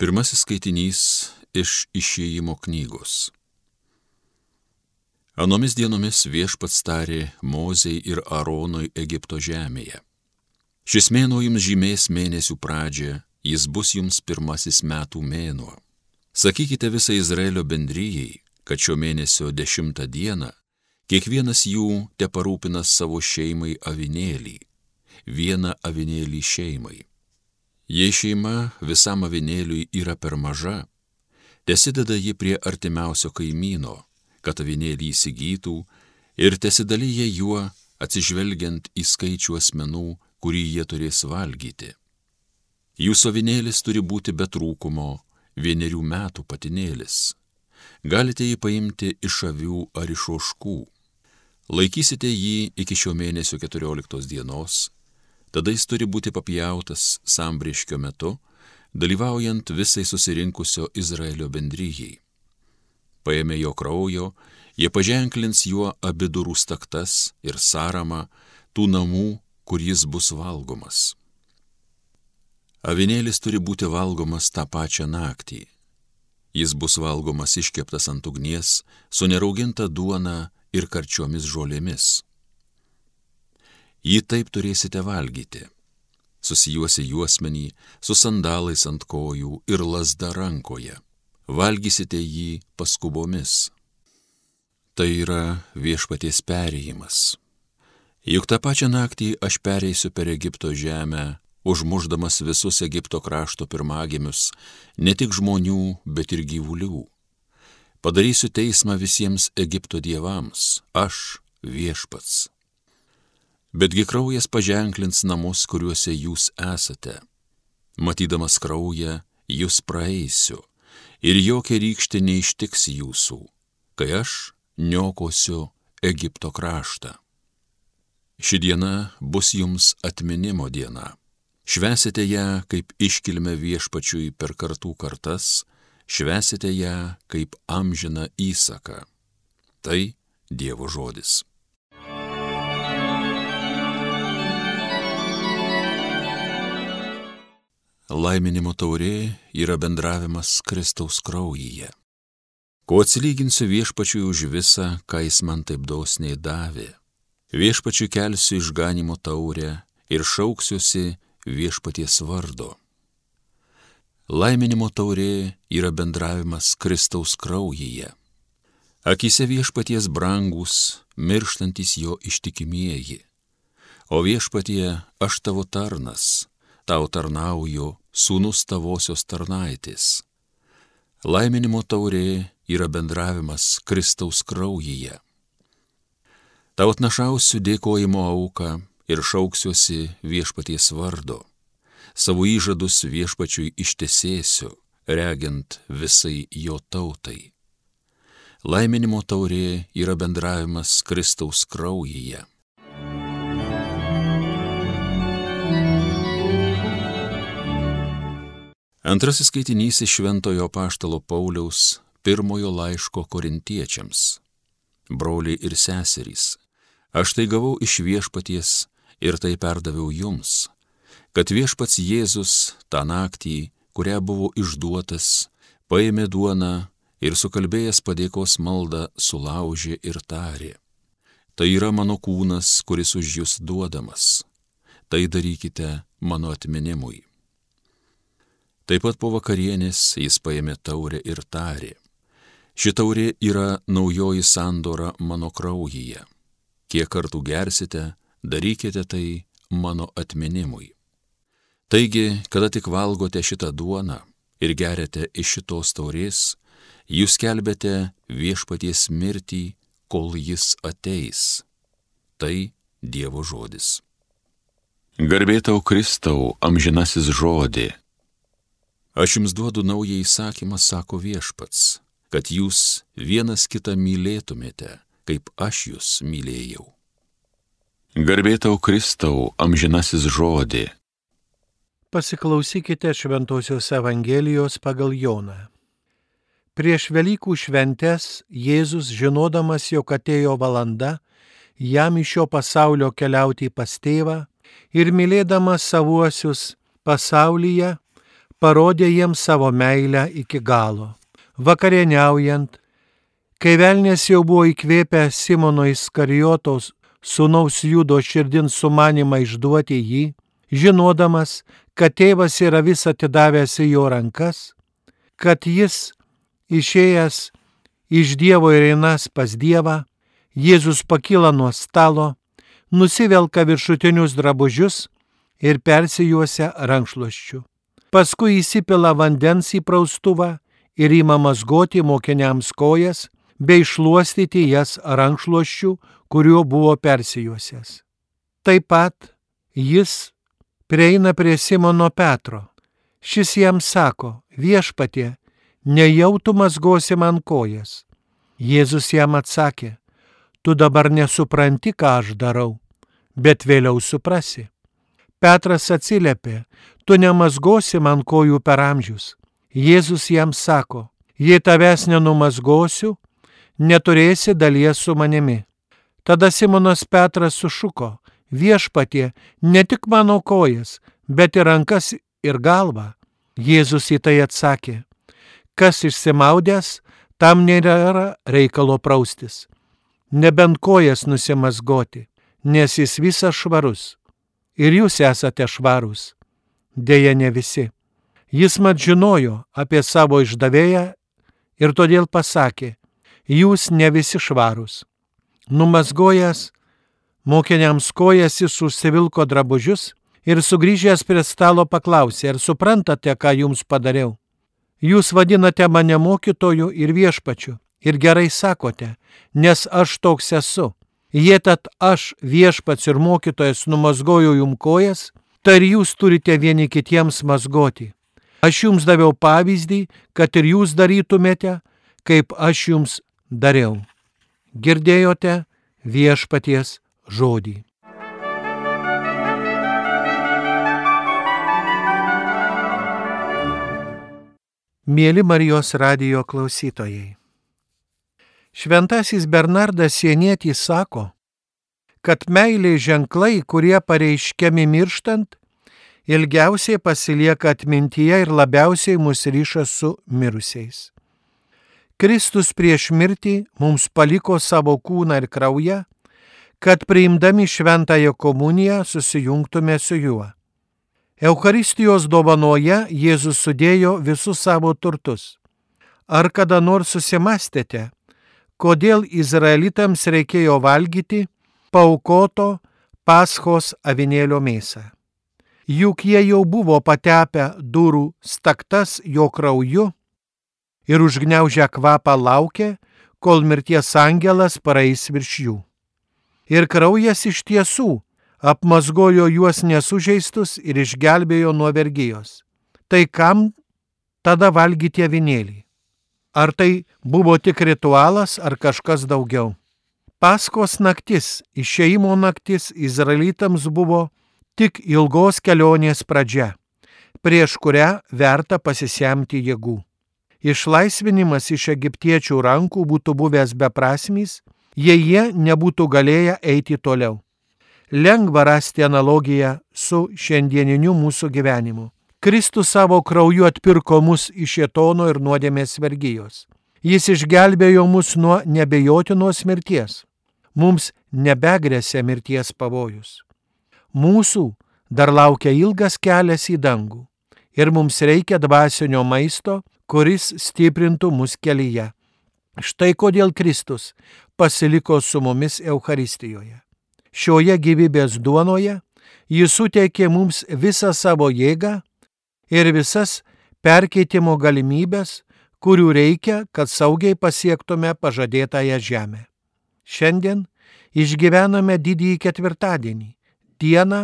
Pirmasis skaitinys iš išėjimo knygos. Anomis dienomis viešpats tarė Mozei ir Aronui Egipto žemėje. Šis mėnuo jums žymės mėnesių pradžią, jis bus jums pirmasis metų mėnuo. Sakykite visai Izraelio bendryjei, kad šio mėnesio dešimtą dieną kiekvienas jų te parūpina savo šeimai avinėlį, vieną avinėlį šeimai. Jei šeima visam avinėliui yra per maža, tesideda ji prie artimiausio kaimyno, kad avinėlį įsigytų ir tesidalyja juo atsižvelgiant į skaičių asmenų, kurį jie turės valgyti. Jūsų avinėlis turi būti be trūkumo, vienerių metų patinėlis. Galite jį paimti iš avių ar iš oškų. Laikysite jį iki šio mėnesio 14 dienos tada jis turi būti papjautas sambriškio metu, dalyvaujant visai susirinkusio Izraelio bendryjai. Paėmė jo kraujo, jie paženklins juo abidurų staktas ir sąramą tų namų, kur jis bus valgomas. Avinėlis turi būti valgomas tą pačią naktį. Jis bus valgomas iškeptas ant ugnies, su nerauginta duona ir karčiomis žolėmis jį taip turėsite valgyti. Susijuosi juosmenį, su sandalais ant kojų ir lasda rankoje. Valgysite jį paskubomis. Tai yra viešpaties perėjimas. Juk tą pačią naktį aš pereisiu per Egipto žemę, užmuždamas visus Egipto krašto pirmagimius, ne tik žmonių, bet ir gyvulių. Padarysiu teismą visiems Egipto dievams, aš viešpats betgi kraujas paženklins namus, kuriuose jūs esate. Matydamas kraują, jūs praeisiu ir jokia rykštė neištiks jūsų, kai aš niokosiu Egipto kraštą. Ši diena bus jums atminimo diena. Švesite ją kaip iškilmę viešpačiui per kartų kartas, švesite ją kaip amžiną įsaką. Tai Dievo žodis. Laiminimo taurė yra bendravimas Kristaus kraujyje. Ko atsilyginsiu viešpačiui už visą, ką jis man taip dosniai davė. Viešpačiui kelsiu išganimo taurę ir šauksiuosi viešpaties vardo. Laiminimo taurė yra bendravimas Kristaus kraujyje. Akise viešpaties brangus, mirštantis jo ištikimieji. O viešpatie aš tavo tarnas, tau tarnauju sūnus tavosios tarnaitės. Laiminimo taurė yra bendravimas Kristaus kraujyje. Tau atnašausiu dėkojimo auką ir šauksiuosi viešpaties vardo. Savo įžadus viešpačiui ištesėsiu, regiant visai jo tautai. Laiminimo taurė yra bendravimas Kristaus kraujyje. Antrasis skaitinys iš Šventojo Paštalo Pauliaus pirmojo laiško korintiečiams. Broliai ir seserys, aš tai gavau iš viešpaties ir tai perdaviau jums, kad viešpats Jėzus tą naktį, kurią buvo išduotas, paėmė duoną ir sukalbėjęs padėkos maldą sulaužė ir tarė. Tai yra mano kūnas, kuris už jūs duodamas. Tai darykite mano atminimui. Taip pat po vakarienės jis paėmė taurę ir tarė. Ši taurė yra naujoji sandora mano kraujyje. Kiek kartų gersite, darykite tai mano atminimui. Taigi, kada tik valgote šitą duoną ir geriate iš šitos taurės, jūs kelbėte viešpaties mirtį, kol jis ateis. Tai Dievo žodis. Garbėtau Kristau, amžinasis žodė, Aš jums duodu naują įsakymą, sako viešpats, kad jūs vienas kitą mylėtumėte, kaip aš jūs mylėjau. Garbėtau Kristau, amžinasis žodė. Pasiklausykite Šventojios Evangelijos pagal Joną. Prieš Velykų šventes Jėzus, žinodamas, jog atėjo valanda, jam iš šio pasaulio keliauti pas tėvą ir mylėdamas savuosius pasaulyje, parodė jiems savo meilę iki galo. Vakarieniaujant, kai velnės jau buvo įkvėpę Simono Iskarijotos sūnaus Judo širdin sumanimą išduoti jį, žinodamas, kad tėvas yra vis atidavęs į jo rankas, kad jis išėjęs iš Dievo ir einas pas Dievą, Jėzus pakyla nuo stalo, nusivelka viršutinius drabužius ir persijuosia rankšluoščiu. Paskui įsipila vandens į praustuvą ir įma mazgoti mokiniams kojas bei šluostyti jas rankšluoščiu, kuriuo buvo persijuosęs. Taip pat jis prieina prie Simono Petro. Šis jam sako, viešpatie, nejau tu mazgosi man kojas. Jėzus jam atsakė, tu dabar nesupranti, ką aš darau, bet vėliau suprasi. Petras atsiliepė, tu nemazgosi man kojų per amžius. Jėzus jam sako, jei tavęs nenumazgosiu, neturėsi dalies su manimi. Tada Simonas Petras sušuko, viešpatie, ne tik mano kojas, bet ir rankas ir galvą. Jėzus į tai atsakė, kas išsimaudęs, tam nėra reikalo praustis, nebent kojas nusimazgoti, nes jis visas švarus. Ir jūs esate švarūs. Deja, ne visi. Jis mat žinojo apie savo išdavėją ir todėl pasakė, jūs ne visi švarūs. Numazgojęs mokiniams kojas jis užsivilko drabužius ir sugrįžęs prie stalo paklausė, ar suprantate, ką jums padariau. Jūs vadinate mane mokytoju ir viešpačiu ir gerai sakote, nes aš toks esu. Jei tad aš viešpats ir mokytojas numazgoju jum kojas, tai ir jūs turite vieni kitiems mazgoti. Aš jums daviau pavyzdį, kad ir jūs darytumėte, kaip aš jums dariau. Girdėjote viešpaties žodį. Mėly Marijos radijo klausytojai. Šventasis Bernardas Sienietys sako, kad meilės ženklai, kurie pareiškiami mirštant, ilgiausiai pasilieka atmintyje ir labiausiai mus ryša su mirusiais. Kristus prieš mirtį mums paliko savo kūną ir kraują, kad priimdami šventąją komuniją susijungtume su juo. Eucharistijos dovanoje Jėzus sudėjo visus savo turtus. Ar kada nors susimastėte, kodėl izraelitams reikėjo valgyti paukoto paschos avinėlio mėsą? Juk jie jau buvo patepę durų staktas jo krauju ir užgneužę kvapą laukė, kol mirties angelas praeis virš jų. Ir kraujas iš tiesų apmazgojo juos nesužeistus ir išgelbėjo nuo vergyjos. Tai kam tada valgyti avinėlį? Ar tai buvo tik ritualas ar kažkas daugiau? Paskos naktis, išeimo naktis izraelitams buvo tik ilgos kelionės pradžia, prieš kurią verta pasisemti jėgų. Išlaisvinimas iš egiptiečių rankų būtų buvęs beprasmys, jei jie nebūtų galėję eiti toliau lengva rasti analogiją su šiandieniniu mūsų gyvenimu. Kristus savo krauju atpirko mus iš etono ir nuodėmės vergyjos. Jis išgelbėjo mus nuo nebejotinos mirties. Mums nebegrėsia mirties pavojus. Mūsų dar laukia ilgas kelias į dangų ir mums reikia dvasinio maisto, kuris stiprintų mus kelyje. Štai kodėl Kristus pasiliko su mumis Euharistijoje. Šioje gyvybės duonoje jis suteikė mums visą savo jėgą ir visas perkeitimo galimybės, kurių reikia, kad saugiai pasiektume pažadėtąją žemę. Šiandien išgyvename didįjį ketvirtadienį, dieną,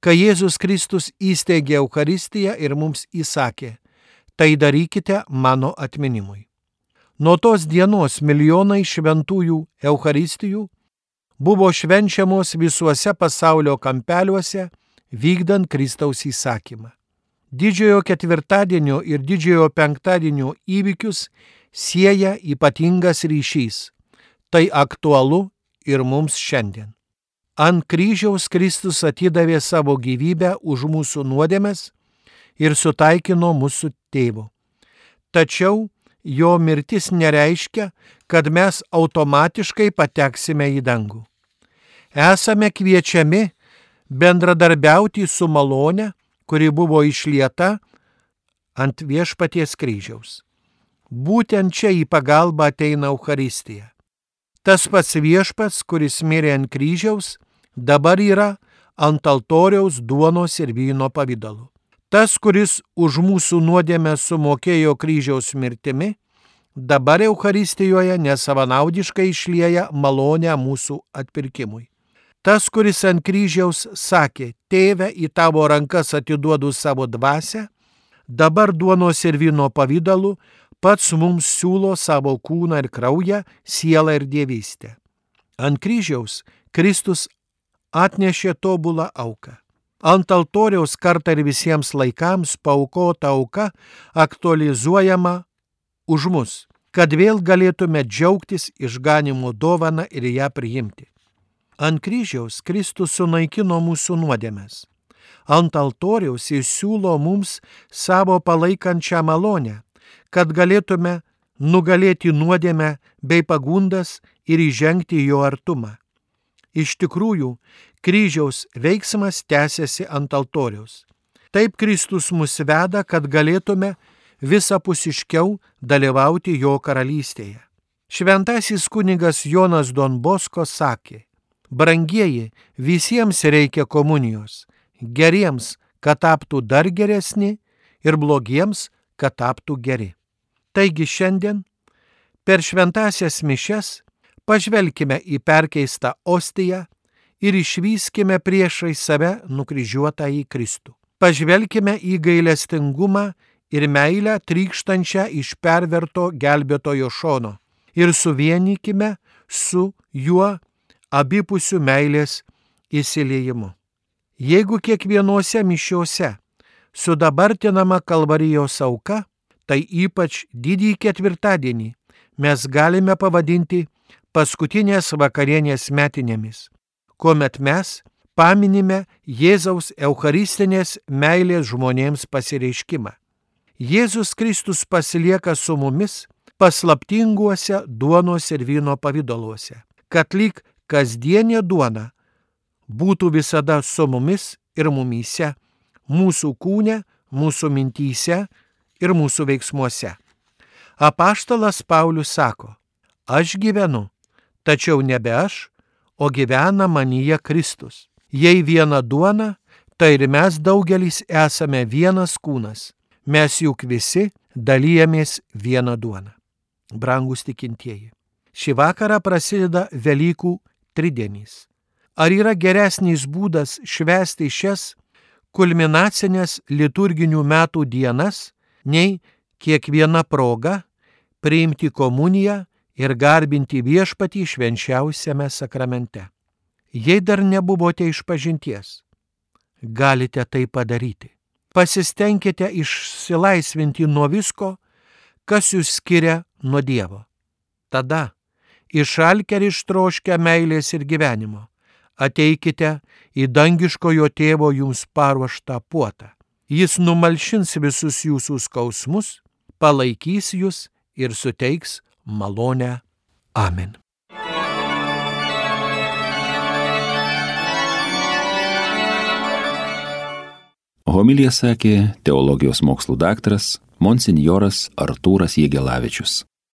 kai Jėzus Kristus įsteigė Eucharistiją ir mums įsakė, tai darykite mano atminimui. Nuo tos dienos milijonai šventųjų Eucharistijų buvo švenčiamos visuose pasaulio kampeliuose, vykdant Kristaus įsakymą. Didžiojo ketvirtadienio ir didžiojo penktadienio įvykius sieja ypatingas ryšys. Tai aktualu ir mums šiandien. Ant kryžiaus Kristus atidavė savo gyvybę už mūsų nuodėmes ir sutaikino mūsų tėvu. Tačiau jo mirtis nereiškia, kad mes automatiškai pateksime į dangų. Esame kviečiami bendradarbiauti su malone, kuri buvo išlieta ant viešpaties kryžiaus. Būtent čia į pagalbą ateina Euharistija. Tas pats viešpats, kuris mirė ant kryžiaus, dabar yra ant altoriaus duonos ir vyno pavydalu. Tas, kuris už mūsų nuodėmę sumokėjo kryžiaus mirtimi, dabar Euharistijoje nesavanaudiškai išlieja malonę mūsų atpirkimui. Tas, kuris ant kryžiaus sakė, tėve, į tavo rankas atiduodu savo dvasę, dabar duonos ir vyno pavydalu pats mums siūlo savo kūną ir kraują, sielą ir dievystę. Ant kryžiaus Kristus atnešė tobulą auką. Ant altoriaus kartą ir visiems laikams paukota auka aktualizuojama už mus, kad vėl galėtume džiaugtis išganimo dovaną ir ją priimti. Ant kryžiaus Kristus sunaikino mūsų nuodėmes. Ant altoriaus jis siūlo mums savo palaikančią malonę, kad galėtume nugalėti nuodėmę bei pagundas ir įžengti jo artumą. Iš tikrųjų, kryžiaus veiksmas tęsiasi ant altoriaus. Taip Kristus mus veda, kad galėtume visapusiškiau dalyvauti jo karalystėje. Šventasis kunigas Jonas Donbosko sakė, brangieji, visiems reikia komunijos, geriems, kad taptų dar geresni ir blogiems, kad taptų geri. Taigi šiandien per šventasias mišes pažvelkime į perkeistą ostiją ir išvyskime priešai save nukryžiuotą į Kristų. Pažvelkime į gailestingumą ir meilę trykštančią iš perverto gelbėtojo šono ir suvienykime su juo abipusių meilės įsiliejimu. Jeigu kiekvienose mišiuose sudabartinama kalvarijos auka, tai ypač didįjį ketvirtadienį mes galime pavadinti paskutinės vakarienės metinėmis, kuomet mes paminime Jėzaus Eucharistinės meilės žmonėms pasireiškimą. Jėzus Kristus pasilieka su mumis paslaptinguose duonos ir vyno pavydaluose, kad lyg kasdienė duona būtų visada su mumis ir mumyse, mūsų kūne, mūsų mintyse ir mūsų veiksmuose. Apaštalas Paulius sako, aš gyvenu, tačiau nebe aš, o gyvena manyje Kristus. Jei viena duona, tai ir mes daugelis esame vienas kūnas. Mes juk visi dalyjamės vieną duoną. Brangus tikintieji. Šį vakarą prasideda Velykų tridienys. Ar yra geresnis būdas švęsti šias kulminacinės liturginių metų dienas, nei kiekviena proga priimti komuniją ir garbinti viešpatį švenčiausiame sakramente. Jei dar nebuvote iš pažinties, galite tai padaryti. Pasistengkite išsilaisvinti nuo visko, kas jūs skiria nuo Dievo. Tada, išalkę ir ištroškę meilės ir gyvenimo, ateikite į dangiškojo tėvo jums paruoštą puotą Jis numalšins visus jūsų skausmus, palaikys jūs ir suteiks malonę. Amen. Homilija sakė teologijos mokslų daktaras monsinjoras Artūras Jėgelavičius.